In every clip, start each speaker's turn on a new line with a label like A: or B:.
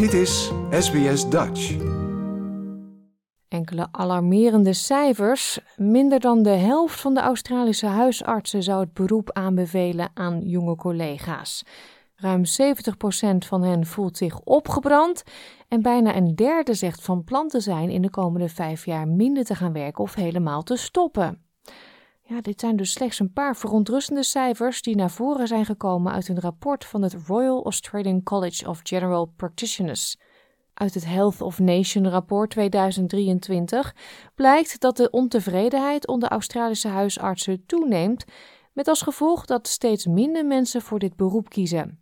A: Dit is SBS Dutch.
B: Enkele alarmerende cijfers. Minder dan de helft van de Australische huisartsen zou het beroep aanbevelen aan jonge collega's. Ruim 70% van hen voelt zich opgebrand en bijna een derde zegt van plan te zijn in de komende vijf jaar minder te gaan werken of helemaal te stoppen. Ja, dit zijn dus slechts een paar verontrustende cijfers die naar voren zijn gekomen uit een rapport van het Royal Australian College of General Practitioners. Uit het Health of Nation rapport 2023 blijkt dat de ontevredenheid onder Australische huisartsen toeneemt, met als gevolg dat steeds minder mensen voor dit beroep kiezen.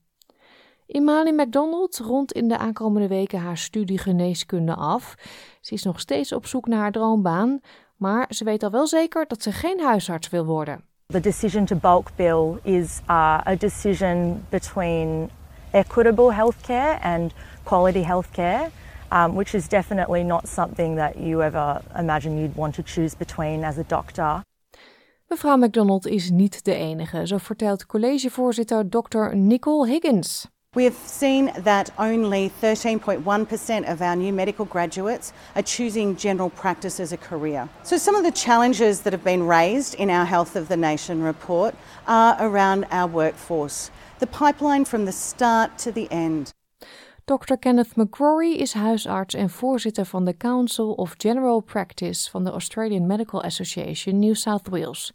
B: Imali McDonald rondt in de aankomende weken haar studie geneeskunde af. Ze is nog steeds op zoek naar haar droombaan, maar ze weet al wel zeker dat ze geen huisarts wil worden.
C: The decision to bulk bill is uh, a decision between equitable healthcare and quality healthcare, um, which is definitely not something that you ever imagine you'd want to choose between as a doctor.
B: Mevrouw McDonald is niet de enige, zo vertelt collegevoorzitter Dr. Nicole Higgins.
D: We have seen that only 13.1% of our new medical graduates are choosing general practice as a career. So, some of the challenges that have been raised in our Health of the Nation report are around our workforce, the pipeline from the start to the end.
B: Dr. Kenneth McCrory is huisarts en voorzitter van de Council of General Practice van de Australian Medical Association New South Wales.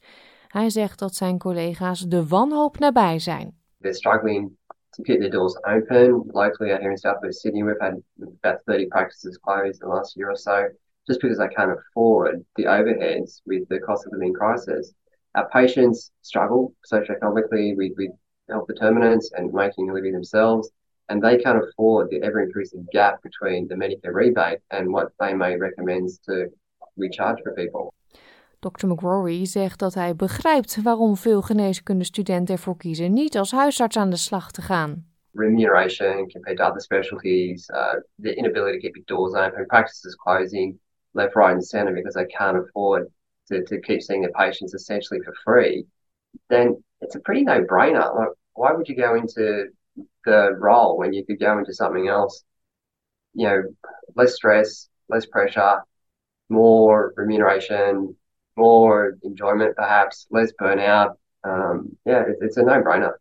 B: Hij zegt dat zijn collega's de wanhoop nabij zijn.
E: They're struggling to keep their doors open. Locally out here in South West Sydney, we've had about 30 practices closed in the last year or so, just because they can't afford the overheads with the cost of living crisis. Our patients struggle socioeconomically with, with health determinants and making a living themselves, and they can't afford the ever increasing gap between the Medicare rebate and what they may recommend to we charge for people.
B: Dr. McRory zegt dat hij begrijpt waarom veel geneeskundestudenten ervoor kiezen niet als huisarts aan de slag te gaan.
E: Remuneration compared to other specialties, uh, the inability to keep your doors open, practices closing left, right, and centre because they can't afford to, to keep seeing their patients essentially for free, then it's a pretty no brainer. Like, why would you go into the role when you could go into something else? You know, less stress, less pressure, more remuneration, more enjoyment, perhaps less burnout. Um, yeah, it, it's a no-brainer.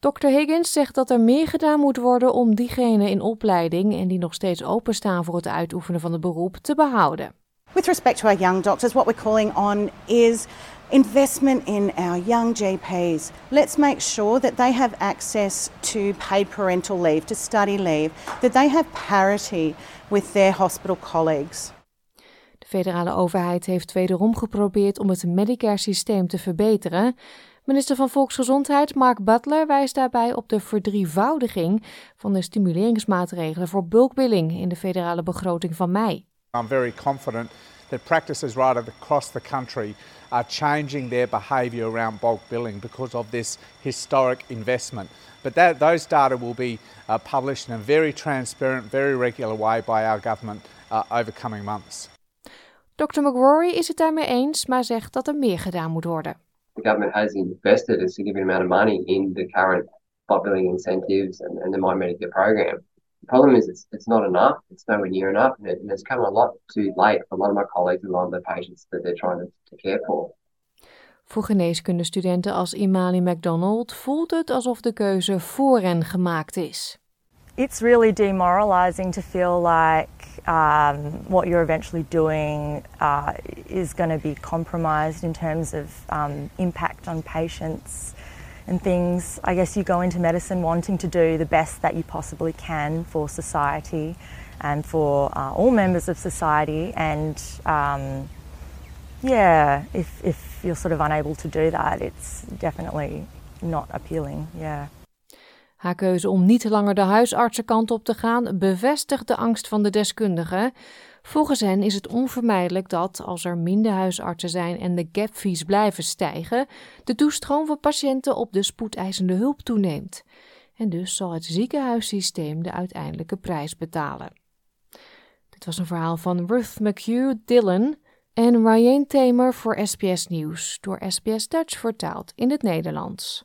B: Dr. Higgins zegt dat er meer gedaan moet worden om diegenen in opleiding en die nog steeds openstaan voor het uitoefenen van het beroep te behouden.
D: With respect to our young doctors, what we're calling on is investment in our young GPs. Let's make sure that they have access to paid parental leave, to study leave, that they have parity with their hospital colleagues.
B: De federale overheid heeft wederom geprobeerd om het Medicare-systeem te verbeteren. Minister van Volksgezondheid Mark Butler wijst daarbij op de verdrievoudiging van de stimuleringsmaatregelen voor bulkbilling in de federale begroting van mei.
F: I'm very confident that practices right across the country are changing their behaviour around bulk billing because of this historic investment. But that, those data will be uh, published in a very transparent, very regular way by our government uh, over coming months.
B: Dr. McRory is het daarmee eens, maar zegt dat er meer gedaan moet worden.
E: The government has invested a significant amount of money in the current billing incentives and, and the My Medicare program. The problem is it's, it's not enough. It's nowhere near enough, and, it, and it's come a lot too late for a lot of my colleagues and a lot of the patients that they're trying to, to care for.
B: Voor geneeskundestudenten als Imali McDonald voelt het alsof de keuze voor hen gemaakt is.
C: It's really demoralizing to feel like um, what you're eventually doing uh, is going to be compromised in terms of um, impact on patients and things. I guess you go into medicine wanting to do the best that you possibly can for society and for uh, all members of society, and um, yeah, if, if you're sort of unable to do that, it's definitely not appealing. Yeah.
B: Haar keuze om niet langer de huisartsenkant op te gaan bevestigt de angst van de deskundigen. Volgens hen is het onvermijdelijk dat, als er minder huisartsen zijn en de gapfees blijven stijgen, de toestroom van patiënten op de spoedeisende hulp toeneemt. En dus zal het ziekenhuissysteem de uiteindelijke prijs betalen. Dit was een verhaal van Ruth McHugh Dillon en Ryan Tamer voor SBS Nieuws, door SBS Dutch vertaald in het Nederlands.